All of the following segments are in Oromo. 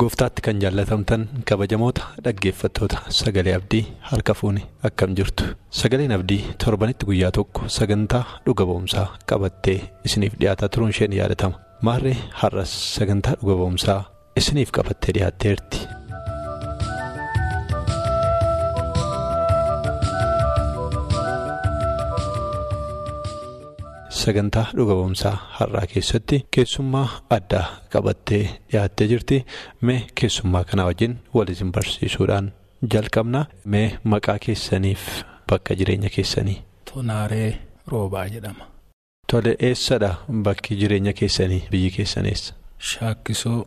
Gooftaatti kan jaallatamtan kabajamoota dhaggeeffattoota sagalee abdii harka fuuni akkam jirtu sagaleen abdii torbanitti guyyaa tokko sagantaa dhuga ba'umsaa qabattee isiniif dhiyaataa turuun isheen yaadatama maarree har'as sagantaa dhuga ba'umsaa isiniif qabattee dhiyaatteerti. Sagantaa dhuga ba'umsaa har'aa keessatti keessummaa addaa qabattee dhiyaattee jirti mee keessummaa kana wajjin wal isin barsiisuudhaan jalqabna mee maqaa keessaniif bakka jireenya keessanii. Tonaaree Roobaa jedhama. Tole eessadha bakki jireenya keessanii biyyi keessaneessa. Shaakkisoo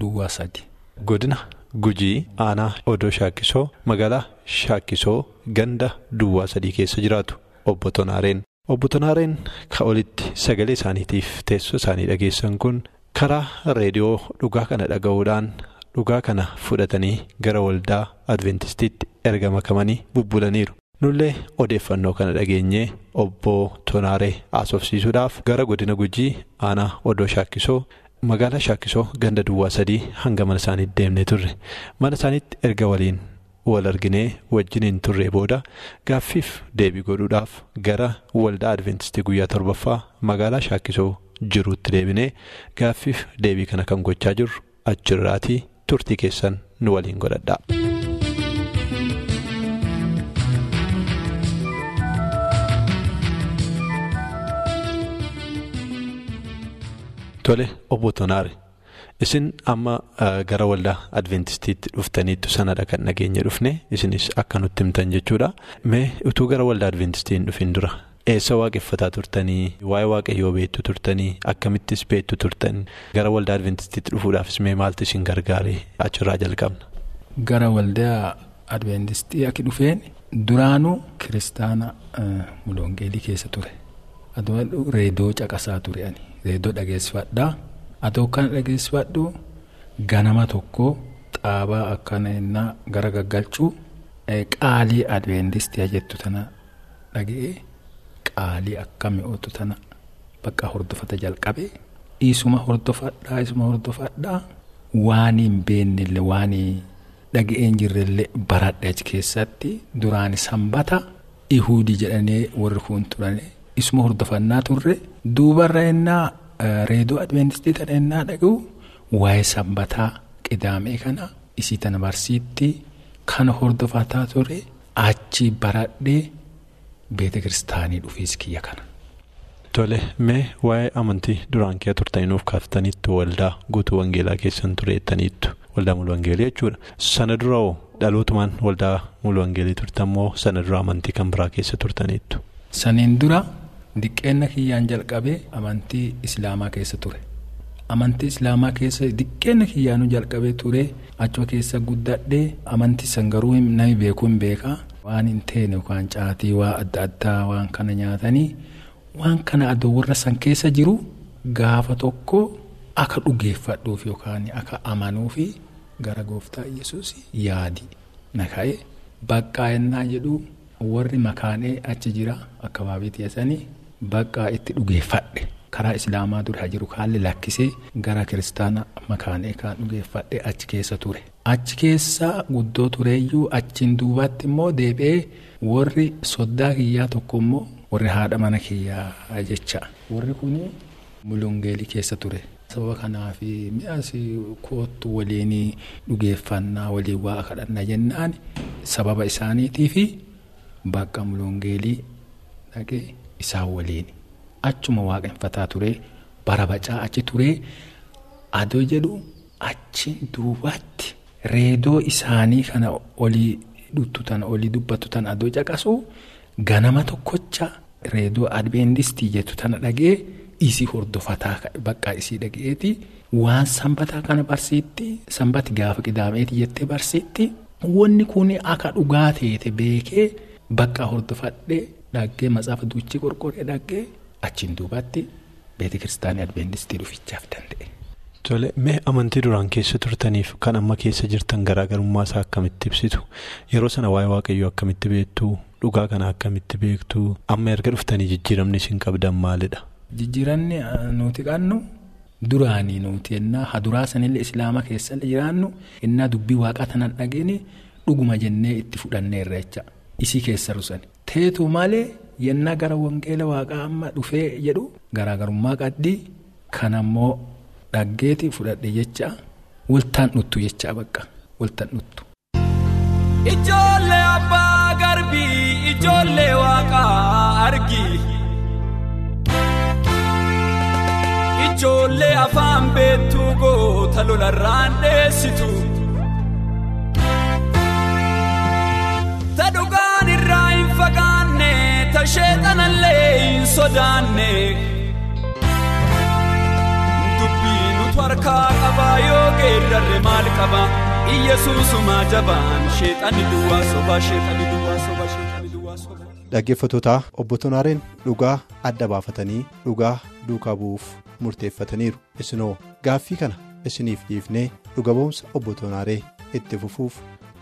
Duwwaa sadi. Godina Gujii aanaa Odoo Shaakkisoo magaalaa Shaakkisoo ganda Duwwaa sadii keessa jiraatu obbo Tonaareen. Obbo Tonaareen ka olitti sagalee isaaniitiif teessoo isaanii dhageessan kun karaa reediyoo dhugaa kana dhaga'uudhaan dhugaa kana fudhatanii gara waldaa adventistiitti erga makamanii bubbulaniiru. Nullee odeeffannoo kana dhageenyee obbo Tonaaree haasofsiisuudhaaf gara godina gujii aanaa odoo shaakkisoo magaalaa shaakkisoo ganda duwwaa sadii hanga mana isaaniitti deemnee turre mana isaaniitti erga waliin. Wal arginee wajjiniin turree booda gaaffiif deebii godhuudhaaf gara waldaa adventistii guyyaa torbaffaa magaalaa shaakkisoo jiruutti deebinee gaaffiif deebii kana kan gochaa jirru achirraatii turtii keessan nu waliin godhadha. Tole obbo Tonaare. Isin amma gara waldaa adventistiitti dhuftaniittu sanadha kan nageenya dhufne isinis akka nutti himtan jechuudha. Mee utuu gara waldaa adventistiin dhufin dura eessa waaqeffataa turtanii waa'ee waaqayyoo beektu turtanii akkamittis beektu turtan gara waldaa adventistiitti dhufuudhaafis mee maaltu isin gargaare achirraa jalqabna. Gara waldaa adventistii akka dhufeen duraanuu kiristaana mulongeelii keessa ture. Reedoo caqasaa ture reedoo dhageessifadhaa. Adoo kana dhageessifadhu. Ganama tokko xaabaa akkana innaa gara gaggalchuu qaalii adventistii jettu tana dhaga'ee qaalii akka mi'ootu tana bakka hordofata jalqabe. Isuma hordofadhaa isuma hordofadhaa. Waan hin beennellee waan dhaga'een jirrellee baradhe achi keessatti. Duraan sanbata ihuudii jedhanii warri kun turane isuma hordofannaa turre. Duubarra innaa. Reedoo adventistii tana innaa dhaga'u waa'ee sanbataa qidaamee kana isii tana barsiitti kana hordofataa ture achi baradhee beeta kiristaanii dhufees kiyya kana. Tole mee waa'ee amantii duraan kee turtanii nuuf kaaftaniittu waldaa guutuu wangeelaa keessan tureettaniittu waldaa mulu wangeelii jechuudha. Sana dura dhalootumaan waldaa mulu wangeelii turtan moo sana dura amantii kan biraa keessa turtaniittu? Saniin dura. Diqqeenna kiyyaan jalqabee amantii islaamaa keessa ture. Amantii islaamaa keessa diqqeenna kiyyaanuu jalqabee ture achuma keessa guddadhee amantii san garuu namni beekuu hin beekaa. Waan hin teene yookaan caatii waa adda addaa waan kana nyaatanii waan kana warra san keessa jiru gaafa tokko akka dhugeeffadhuuf yookaan akka amanuufi gara gooftaa yesus yaadi na ka'e baqqaa ennaa jedhu warri makaanee achi jira akka waabii teessanii. Baqqaa itti dhugeeffadhe karaa islaamaa dura jiru haalli lakkisee gara kiristaana makaanee kan dhugeeffadhe achi keessa ture. Achi keessa guddoo tureeyyuu achiin duubatti immoo deebi'ee warri soddaa kiyyaa tokko immoo warri haadha mana kiyyaa jecha. Warri kun mulungeelii keessa ture. Sababa kanaaf mi'aas koottu waliin dhugeeffannaa waliin waa kadhannaa jennaan sababa isaaniitiif bakka mulungeelii dhaqee. Isaan waliin achuma waaqeffataa ture bara bacaa achi ture adoo jedhu achiin duubatti reedoo isaanii kana olii dhuttutan olii dubbatutan adoo caqasu ganama tokkocha reedoo adventistii jettu tana dhagee isii hordofataa bakka isii dhaga'eeti waan sanbataa kana barsiitti sanbati gaafa qidaameeti jettee barsiitti wanni kun akka dhugaa teete beekee bakka hordofadhee dhaggee matsaafa duuchii qorqoree dhaggee achiin duubatti beeti kiristaanii adventistii dhufichaaf danda'e. Tole mee amantii duraan keessa turtaniif kan amma keessa jirtan garaagarummaa isaa akkamitti ibsitu yeroo sana waa'ee waaqayyoo akkamitti beektu dhugaa kana akkamitti beektu amma erga dhuftanii jijjiiramni isin qabdan maalidha. Jijjiiranni nuti qabnu duraanii nuti ennaa haduraa sanillee islaama keessa jiraannu ennaa dubbii waaqaa tanan dhageenye dhuguma jennee itti fudhanneerra jecha isii keessa rusani. Teetu malee yennaa gara wangeela waaqaa amma dhufee jedhu garaagarummaa qaddii kan ammoo. Dhaggeeti fudhadhe jecha waltaan dhuttu jecha bakka waltaan dhuttu. Ijoollee abbaa garbii ijoollee waaqaa argi. Ijoollee afaan beektuu goota lolarraan dheessitu. Ta sheexanallee hin sodaanne. harkaa qabaa yoo geeddarre maal qaba iyyesuusuma jabaan sheexanni duwwaa sobaa sheexanni duwwaa sobaa sheexanni duwwaa sobaa. Dhaggeeffatootaa obbo Tonaareen dhugaa adda baafatanii dhugaa duukaa bu'uuf murteeffataniiru isinoo gaaffii kana isiniif dhiifnee dhuga ba'umsa obbo Tonaaree itti fufuuf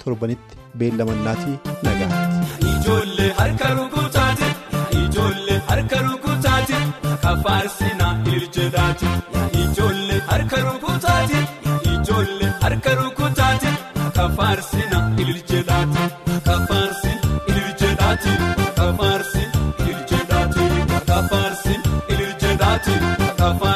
torbanitti beellamannaatii nagaatti. Harka rukutaati kafaarsinaa iljedhaati. Ijoollee harka rukutaati ijoollee harka rukutaati kafaarsinaa iljedhaati kafaarsi iljedhaati kafaarsi iljedhaati kafaarsi iljedhaati kafaarsi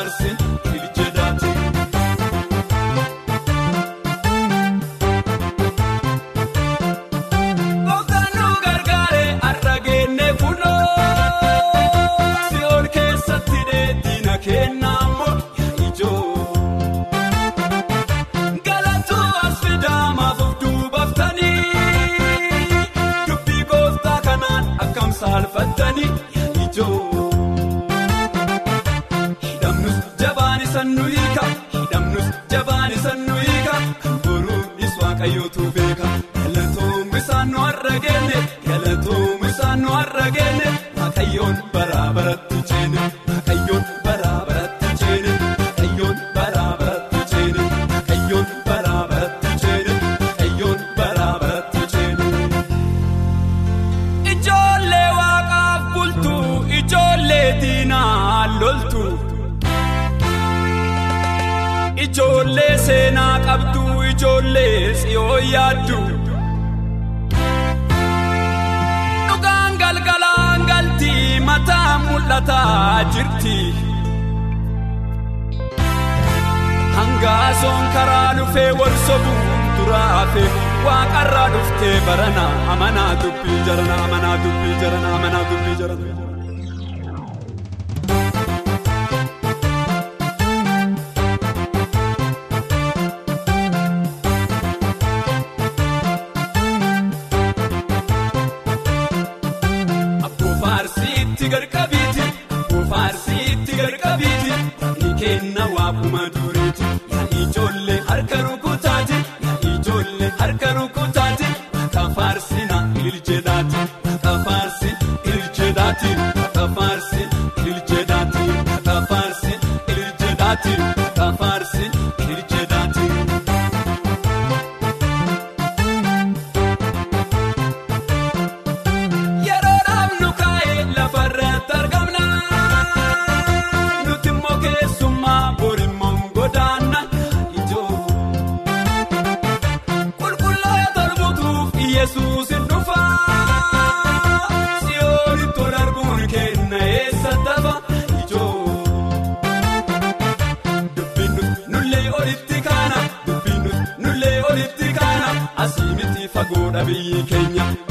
Ijoollee seenaa qabdu ijoollee siyoo yaaddu. Dhugaan galgalaan galti mataa mul'ataa jirti. Hangaasoon karaa dhufee wal sobuun duraafe waaqarraa dhuftee barana amanaa dubbii jarana amanaa dubbii jarana amanaa dubbii jarana. Kenna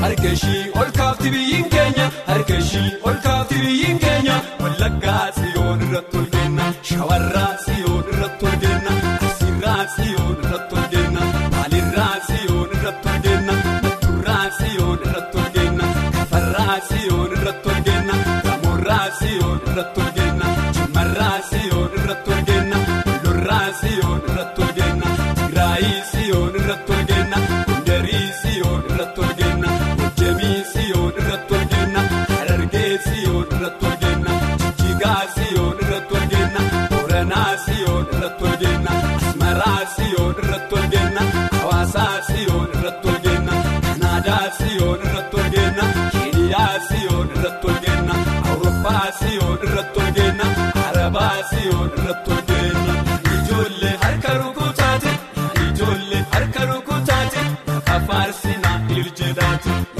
harka ishii ol kaafti biyyiin keenya harka ishii ol kaafti biyyiin keenya wallaggaa siyoon irratti ol kenna shawarraa faarsina iljeedhaati.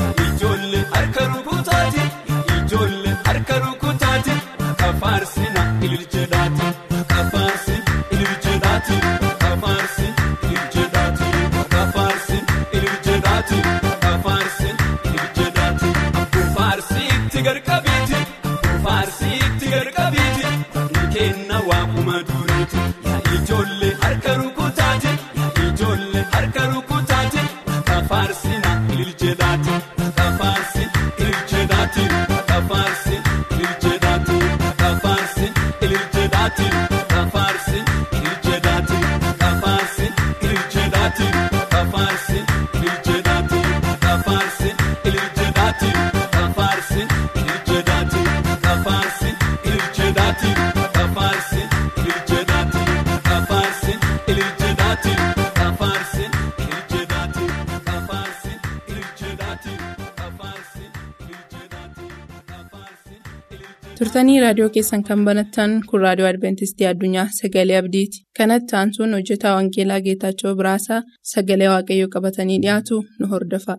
Turtanii raadiyoo keessan kan banattan kun raadiyoo adventistii addunyaa sagalee abdiiti kanatti aansuun hojjetaa wangeelaa geetaachoo biraasaa sagalee waaqayyoo qabatanii dhiyaatu nu hordofa.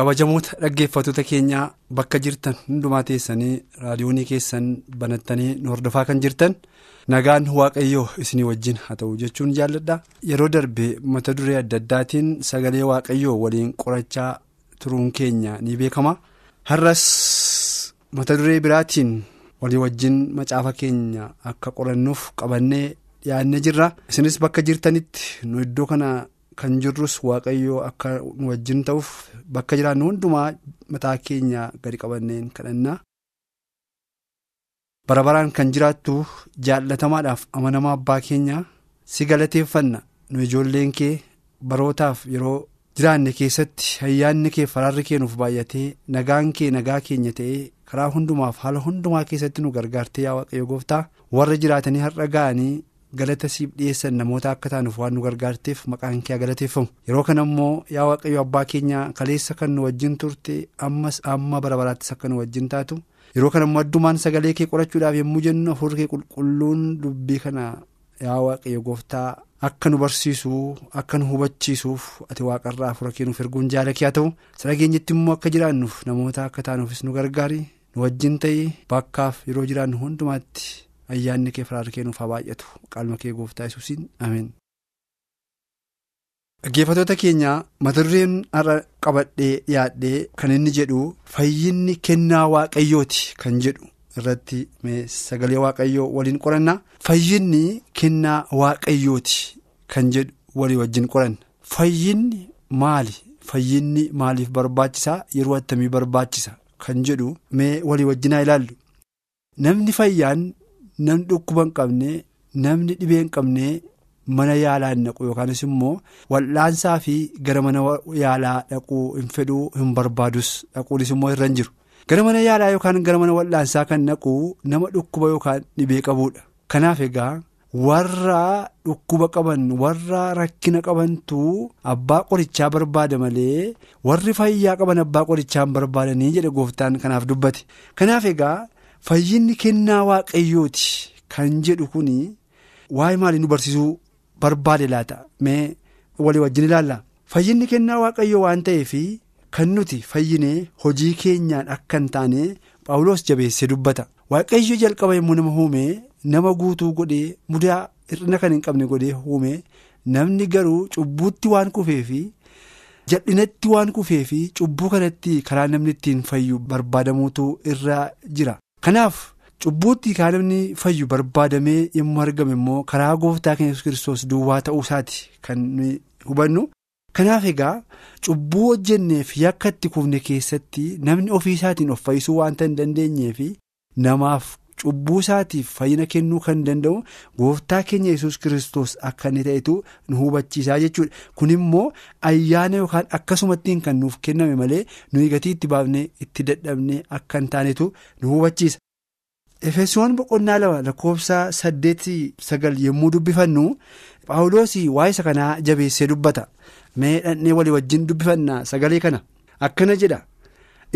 kabajamoota dhaggeeffattoota keenyaa bakka jirtan hundumaa teessanii raadiyoonii keessan banattanii nu hordofaa kan jirtan nagaan waaqayyoo isinii wajjin haa ta'u jechuun jaalladha yeroo darbe mata duree adda addaatiin sagalee waaqayyoo waliin qorachaa turuun keenya ni beekama har'as mata duree biraatiin walii wajjin macaafa keenya akka qorannuuf qabannee dhiyaannee jirra isinis bakka jirtanitti nu iddoo kana. kan jirrus waaqayyoo akka wajjin ta'uuf bakka jiraannu hundumaa mataa keenya gadi qabanneen kadhannaa. Bara baraan kan jiraattu jaallatamaadhaaf amanamaa abbaa keenya si galateeffanna nu ijoolleen kee barootaaf yeroo jiraanne keessatti ayyaanni kee faraarri kee nuuf baay'atee nagaan kee nagaa keenya ta'ee karaa hundumaaf haala hundumaa keessatti nu gargaartee yaa waaqayyo gooftaa warra jiraatanii har'a ga'anii. galata siif dhiyeessan namoota akka taanuuf waan nu gargaarteef maqaan kee galateeffamu yeroo kana immoo yaa waaqayyo abbaa keenya kaleessa kan nu wajjin turte ammas amma bara baraattis akka nu wajjin taatu yeroo kana immoo addumaan sagalee kee qorachuudhaaf yommuu jennu hafuurri kee qulqulluun dubbii kana yaa waaqayyo gooftaa akka nu barsiisu akka nu hubachiisuuf ati waaqarraa hafuura kee nuuf erguun jaalakee haa ta'u sageenyitti immoo akka jiraannuuf namoota akka taanuufis nu gargaari nu wajjin ta'e bakkaaf yeroo jiraannu hundumaatti. ayyaanni kee faraarri kee nuuf haa baay'atu qaalma kee gooftaa yesuusiin ameen. Dhaggeeffattoota keenya mata dureen har'a qabadhee dhiyaadhee kan inni jedhu fayyinni kennaa waaqayyooti kan jedhu irratti sagalee waaqayyoo waliin qorannaa fayyinni kennaa waaqayyooti kan jedhu walii wajjin qoranna. Fayyinni maali? Fayyinni maaliif barbaachisaa yeroo attamii barbaachisa kan jedhu mee walii wajjinaa ilaallu. Namni fayyaan. namni dhukkuba hin qabne namni dhibee hin qabne mana yaalaa hin dhaqu yookaanis immoo wal'aansaa fi gara mana yaalaa dhaquu hin fedhuu hin barbaadus dhaquunis immoo irra hin jiru. Gara mana yaalaa yookaan gara mana wal'aansaa kan dhaqu nama dhukkuba yookaan dhibee qabuudha kanaaf egaa warra dhukkuba qaban warra rakkina qabantu abbaa qorichaa barbaada malee warri fayyaa qaban abbaa qorichaa hin barbaadanii jedhe gooftaan kanaaf dubbate. Kanaaf egaa. Fayyinni kennaa waaqayyooti kan jedhu kuni waa'ee maalii nu barsiisuu barbaade laata mee walii wajjin ilaalla fayyinni kennaa waaqayyoo waan ta'eef kan nuti fayyinee hojii keenyaan akka hin taane paawuloos jabeessee dubbata waaqayyo jalqaba yommuu nama uume nama guutuu godhee mudaa hir'ina kan hin qabne godhee uume namni garuu cubbuutti waan kufeefi. jal'inatti waan kufeefi cubbuu kanatti karaa namni ittiin fayyu barbaadamuutu irra jira. kanaaf cubbuutti kan namni fayyu barbaadamee yommuu argame immoo karaa gooftaa keenya kiristoos duwwaa ta'uu isaati kan hubannu kanaaf egaa cubbuu hojjenneef yakka itti kufne keessatti namni ofii isaatiin of fayyisuu waanta hin dandeenyeef namaaf cubbuu isaatiif fayyina kennuu kan danda'u gooftaa keenya yesus kiristoos akka inni ta'etu nu hubachiisaa jechuudha kun immoo ayyaana yookaan akkasumattiin kan nuuf kenname malee nuyi gatii itti baafnee itti dadhabnee akka hin taanetu nu hubachiisa. Efesoon boqonnaa lama lakkoofsa saddeetii sagal yommuu dubbifannu paawuloos waa'ee isa kanaa jabeessee dubbata. Mee dhandhee walii wajjin dubbifanna sagalee kana. Akkana jedha.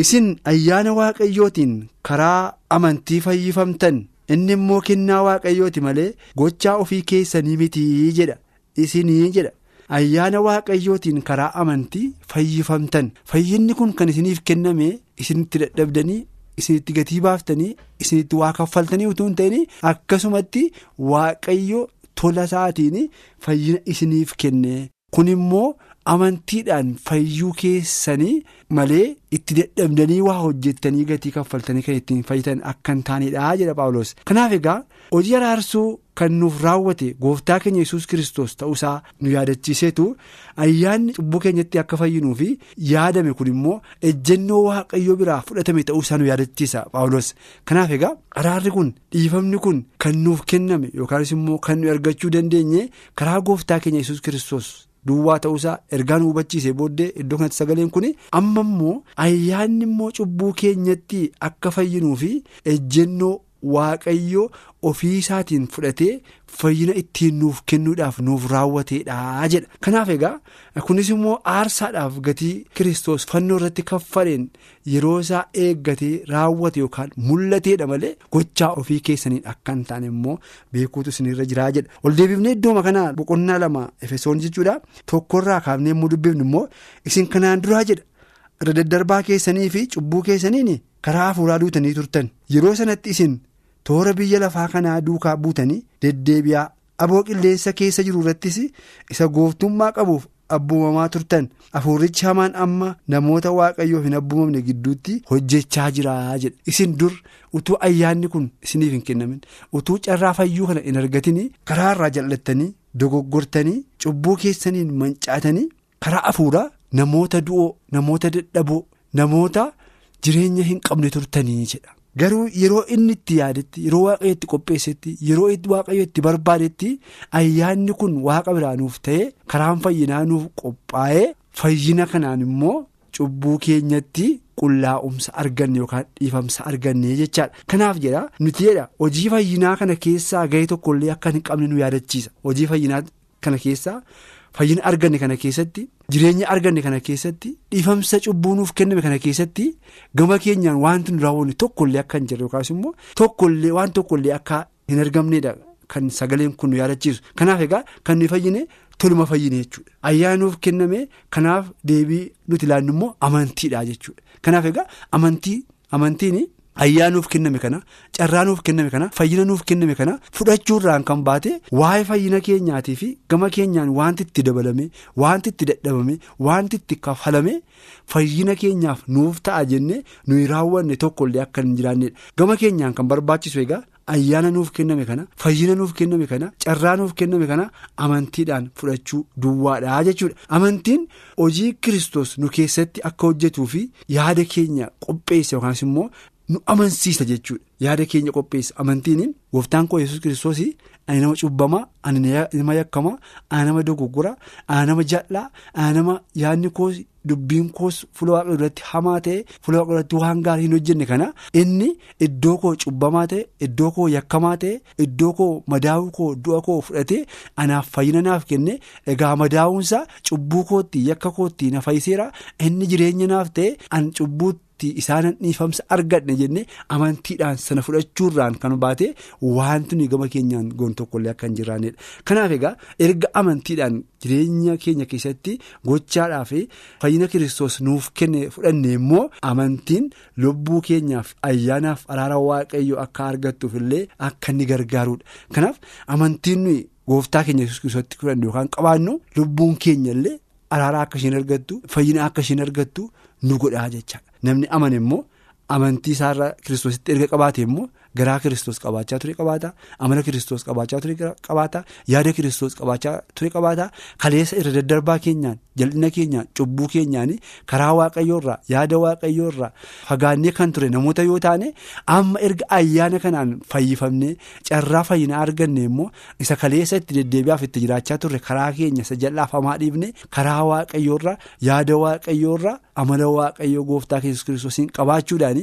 Isin ayyaana waaqayyootiin karaa amantii fayyifamtan. Inni immoo kennaa waaqayyooti malee gochaa ofii keessanii mitii jedha. Isinii jedha. Ayyaana waaqayyootiin karaa amantii fayyifamtan. Fayyinni kun kan isiniif kenname isinitti dadhabdanii. Isinitti gatii baaftanii isinitti waa kaffaltanii utuu hin ta'in akkasumatti waaqayyo tola isaatiin fayyina isiniif kenne. Kun immoo amantiidhaan fayyuu keessanii malee itti dadhabdanii waa hojjettanii gatii kaffaltanii kan ittiin fayyitan akka hin taanedha jedha paawulos kanaaf egaa hojii araarsuu kan nuuf raawwate gooftaa keenya yesus kiristoos ta'uusaa nu yaadachiiseetu ayyaanni cubbuu keenyatti akka fayyinuu fi yaadame kun immoo ejjennoo waaqayyoo biraa fudhatame ta'uusaa nu yaadachiisa paawulos kanaaf egaa araarri kun dhiifamni kun kan nuuf kenname yookaanis immoo kan nu argachuu dandeenye karaa gooftaa keenya yesus kiristoos. Duwwaa ta'uusaa ergaa nu hubachiisee booddee iddoo kanatti sagaleen kun amma immoo ayyaanni immoo cubbuu keenyatti akka fayyinuu fi ejjennoo waaqayyoo ofii isaatiin fudhatee fayyina ittiin nuuf kennuudhaaf nuuf raawwateedha jedha. Kanaaf egaa kunis immoo aarsaadhaaf gatii kiristoos fannoo irratti kaffaleen yeroo isaa eeggatee raawwate yookaan mul'ateedha malee gochaa ofii keessaniin akka hin taane immoo beekuutu isinirra jiraa jedha. Ol deebifnee iddooma kanaa boqonnaa lama efesoon jechuudha tokkorraa kaafnee immoo dubbifnu immoo isin kanaan duraa jedha. irra daddarbaa keessanii fi cubbuu keessaniin karaa hafuuraa duutanii turtan yeroo sanatti isin toora biyya lafaa kanaa duukaa buutanii deddeebi'aa aboo qilleensa keessa jiru irrattis isa gooftummaa qabuuf abbuumamaa turtan. Hafuurichi hamaan amma namoota waaqayyoof hin abbuumamne gidduutti hojjechaa jira jedha isin dur utuu ayyaanni kun isiniif hin kennamin. Utuu carraa fayyuu kana hin argatin karaa irraa jal'attanii dogoggortanii cubbuu keessaniin mancaatanii karaa hafuuraa. Namoota du'oo namoota dadhaboo namoota jireenya hin qabne turtanii jedha garuu yeroo inni itti yaadetti yeroo waaqayyo itti qopheessetti yeroo waaqayyo itti barbaadetti ayyaanni kun waaqa biraa nuuf ta'e karaan fayyinaa nuuf qophaa'ee fayyina kanaan immoo cubbuu keenyatti qullaa'umsa arganne yookaan dhiifamsa arganne jechaadha kanaaf jedha nuti jedha hojii fayyinaa kana keessaa gahee tokkollee akka hin qabne nu yaadachiisa hojii fayyinaa kana keessaa. Fayyina arganne kana keessatti jireenya arganne kana keessatti dhiifamsa cubbuu nuuf kenname kana keessatti gama keenyaan wanti nu raawwanne tokkollee akka hin jirre yookaas immoo tokkollee waan tokkollee akka hin argamnedha kan sagaleen kun nu yaadachiisu kanaaf egaa kan nuyi fayyine toluma fayyine jechuudha ayyaana nuuf kenname kanaaf deebii nuti ilaannu immoo amantiidha jechuudha kanaaf egaa amantii amantiin. Ayyaa nuuf kenname kana carraa nuuf kenname kana fayyina nuuf kenname kana fudhachuurraan kan baate waa'ee fayyina keenyaatii fi gama keenyaan wanti itti dabalame wanti itti dadhabame wanti itti kafalame fayyina keenyaaf nuuf ta'a jennee nuyi raawwanne tokkollee akka hin jiraannedha gama keenyaan kan barbaachisu egaa ayyaana nuuf kenname kana fayyina nuuf kenname kana carraa nuuf kenname kana amantiidhaan fudhachuu duwwaadha jechuudha amantiin hojii kiristoos nu keessatti akka hojjetuu fi yaada keenya qopheessa yookaas immoo. Nu amansiisa jechuudha. Yaada keenya qopheessa amantiin gooftaan koo yesus kiristoos ani nama cubbamaa ani nama yakkamaa ani nama dogoggora ani nama jal'aa ani nama yaadni koos dubbiin koos fuula waaqa duratti hamaa ta'e fuula waaqa duratti waan gaarii hin hojjenne kana inni iddoo koo cubbamaa ta'e iddoo koo yakkamaa ta'e iddoo koo madaa'uu koo du'a koo fudhatee anaaf fayyina naaf kenne. Egaa madaa'uunsaa cubbuu kootti yakka kootti na fayyiseera. Inni jireenya naaf ta'e an cubbuutti. Isaanan dhiifamsa argadhe jenne amantiidhaan sana fudhachuurraan kan baate wanti nuyi gama keenyaan goon tokkollee akka hin jiraannedha kanaaf egaa erga amantiidhaan jireenya keenya keessatti gochaadhaa fi fayyina kiristoos nuuf kenne fudhanne immoo amantiin lubbuu keenyaaf ayyaanaaf araara waaqayyo akka argattuuf illee akka inni gargaarudha kanaaf amantiin nuyi gooftaa keenya kiristoositti fudhanne yookaan qabaannu lubbuun keenya illee araara akka isheen argattu fayyina akka isheen argattu nu godhaa jechaadha. Namni amane immoo amantii isaarra kiristoositti erga qabaate immoo garaa kiristoos qabaachaa ture qabaata amala kiristoos qabaachaa ture qabaata yaada kiristoos qabaachaa ture qabaata kaleessa irra daddarbaa keenyaan jal'ina keenyaan cubbuu keenyaan karaa waaqayyoorraa yaada waaqayyoorraa fagaannee kan ture namoota yoo taane amma erga ayyaana kanaan fayyifamnee carraa fayyinaa arganne immoo isa kaleessa itti deddeebi'aaf itti jiraachaa turre karaa keenya isa jal'aaf hamaa dhiifne karaa waaqayyoorraa yaada waaqayyoorraa amala waaqayyoo gooftaa yesus kiristoosiin qabaachuudhaan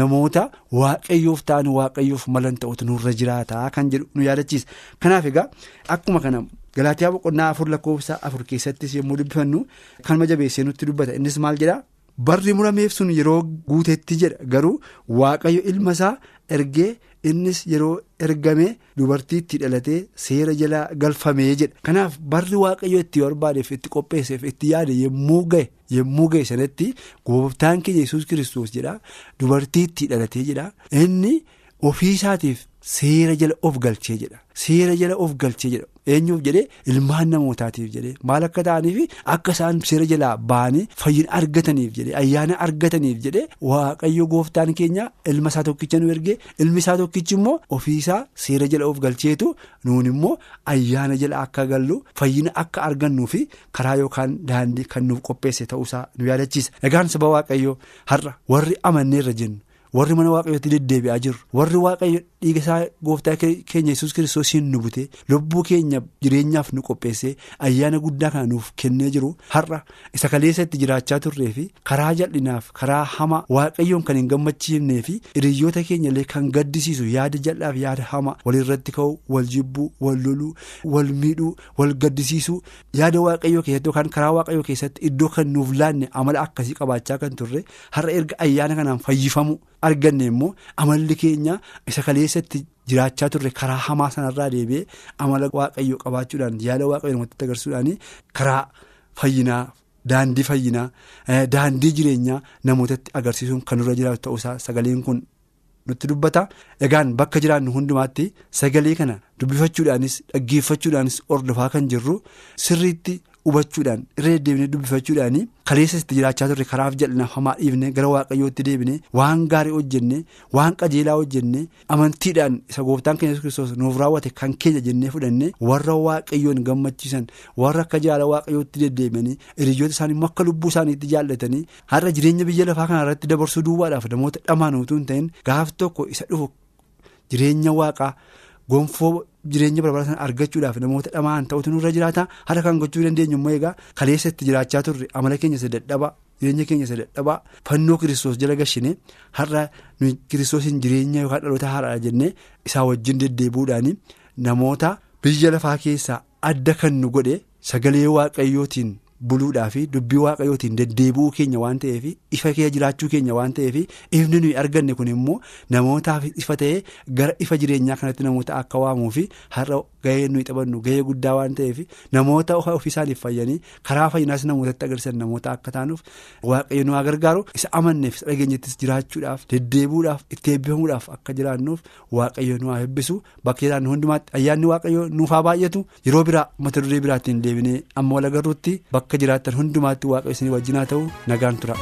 namoota waaqayyoof ta'an waaqayyoof malan ta'utu nurra jiraataa kan jedhu nu yaadachiisa. Kanaaf egaa akkuma kana. Galaatiyaa boqonnaa afur lakkoofsa afur keessattis yommuu dubbifannu kan jabeessee nutti dubbata. Innis maal jedhaa? Barri murameef sun yeroo guutetti jedha. Garuu waaqayyo ilma isaa ergee innis yeroo ergamee dubartiitti dhalatee seera jala galfamee jedha. Kanaaf barri waaqayyo itti barbaadeef itti qopheesseef itti yaade yommuu ga'e yommuu ga'e sanatti gooftaan keenya yesus kiristoos jedha. Dubartiitti dhalatee jedha. Inni ofiisaatiif seera jala of galchee jedha seera jala of galchee jedha. eenyuuf jedhee ilmaan namootaatiif jedhee maal akka ta'aniif akka isaan seera jalaa ba'anii fayyina argataniif jedhee ayyaana argataniif jedhee waaqayyo gooftaan keenya ilma isaa tokkicha nu ergee ilmi isaa tokkichi immoo ofiisaa seera jala of galcheetu nuun immoo ayyaana jala akka gallu fayyina akka argannuu fi karaa yookaan daandii kan nuuf qopheesse ta'uusaa nu yaadachiisa egaan saba waaqayyo har'a warri amanneerra jennu. Warri mana waaqayyootti deddeebi'aa jirru warri waaqayyo dhiiga isaa gooftaa keenya yesus kiristoosiin nu bute lubbuu keenya jireenyaaf nu qopheessee ayyaana guddaa kana nuuf kennee jiru har'a isa kaleessa itti jiraachaa turree fi karaa jal'inaaf karaa hamaa waaqayyoon kan hin gammachiifnee fi hiriyoota keenyallee kan gaddisiisu yaada jal'aaf yaada hamaa walirratti ka'u wal jibbuu wal loluu wal miidhuu wal gaddisiisuu yaada waaqayyoo keessatti yookaan karaa waaqayyoo keessatti iddoo kan nuuf laanne amala akkasii qabaachaa kan turre har'a erga ayyaana kanaan fayyifamu. Arganne immoo amalli keenya isa kaleessatti jiraachaa turre karaa hamaa sanarraa deebi'ee amala waaqayyoo qabaachuudhaan yaada waaqayyoo namatti agarsiisuudhaan karaa fayyinaa daandii fayyinaa daandii jireenyaa namootatti agarsiisuun kan nurra jiraatu ta'uusaa sagaleen kun nutti dubbata egaan bakka jiraannu hundumaatti sagalee kana dubbifachuudhaanis dhaggeeffachuudhaanis ordofaa kan jirru sirriitti. Hubachuudhaan irra deddeebinee dubbifachuudhaan kaleessa itti jiraachaa turre karaaf jal'inaaf hamaa dhiifne gara waaqayyootti deebine waan gaarii hojjenne waan qajeelaa hojjenne amantiidhaan isa gooftaan keenya kiristoos nuuf raawwate kan keenya jennee fudhanne warra waaqayyoon gammachiisan warra akka jaala waaqayyootti deddeebi'anii hiriyoota isaanii immoo akka lubbuu isaaniitti jaallatanii har'a jireenya biyya lafaa kana irratti dabarsuu duwwaadhaaf namoota dhamaan utuu hin ta'in gaaf tokko isa dhufu jireenya waaqaa gonfoo. jireenya barbaachisan argachuudhaaf namoota dhamaan ta'utu nurra jiraata haala kan gochuu dandeenyu immoo egaa kaleessa itti jiraachaa turre amala keenya isa dadhabaa jireenya keenya isa dadhabaa fannoo kiristoos jala gashine har'a kiristoosiin jireenya yookaan dhaloota haaraadha jennee isaa wajjin deddeebuudhaan namoota biyya lafaa keessaa adda kan nu godhe sagalee waaqayyootiin. Buluudhaa fi dubbii waaqayyootiin deddeebi'uu keenya waan ta'eef ifa kee jiraachuu keenya waan ta'eef ifni nuyi arganne kun immoo namootaaf ifa ta'ee gara ifa jireenyaa kanatti namoota akka waamuu fi har'a gahee nuyi taphannu gahee guddaa waan ta'eef namoota ofii isaaniif fayyanii karaa fayyinaas namootatti agarsiisan namoota akka taanuuf waaqayyo nu gargaaru isa amanneef isa dhageenyattis jiraachuudhaaf deddeebi'uudhaaf itti eebbifamuudhaaf akka jiraannuuf waaqayyo nu haa eebbisu bakka jiraannu hundumaatti ayyaanni waaqayyo nuuf haa baay'atu. Yeroo biraa mata duree biraattiin deebinee amma wal agarruutti bakka jiraattan hundumaatti waaqayyo isin wajjin haa ta'u. Nagaan tura.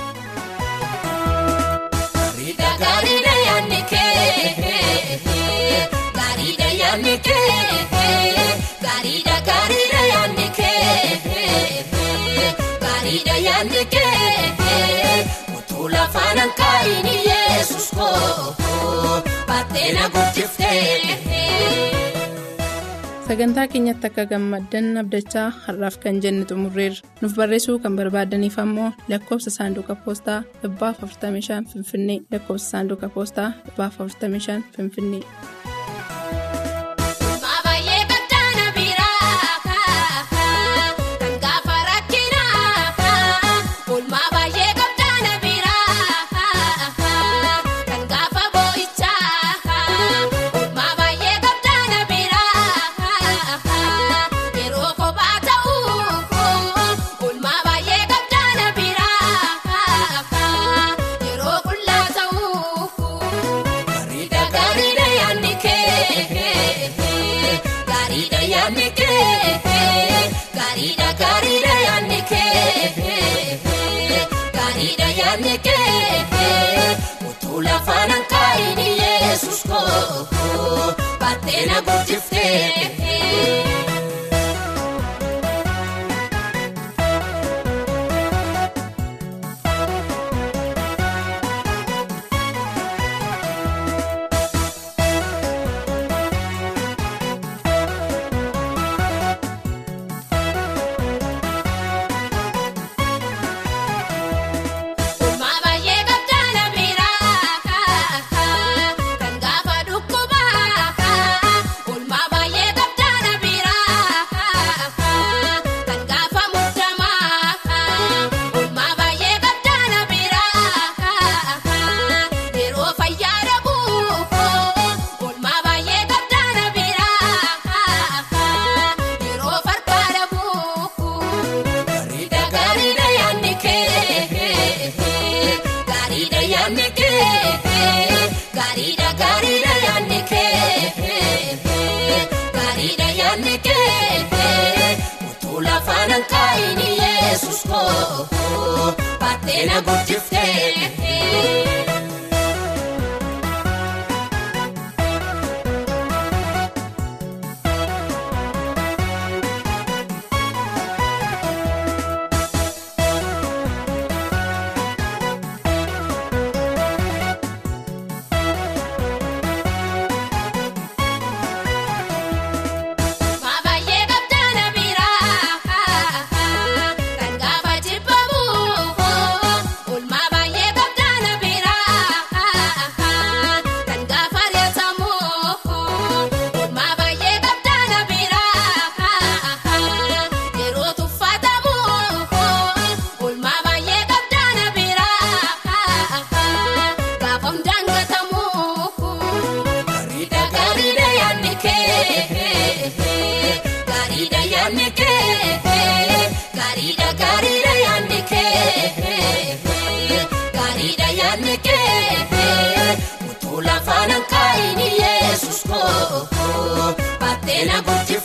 Sagantaa keenyatti akka gammaddan abdachaa har'aaf kan jenne xumurreerra nuuf barreessuu kan barbaadaniif ammoo lakkoofsa saanduqa poostaa 45 finfinnee lakkoofsa saanduqa poostaa 45 finfinnee. na gootiftee. Gaariidha gaariidha yaadne kee gaariidha yaadne kee utuu lafaan hanqaa'inni yeesus koo baatee na guddifte. na gutti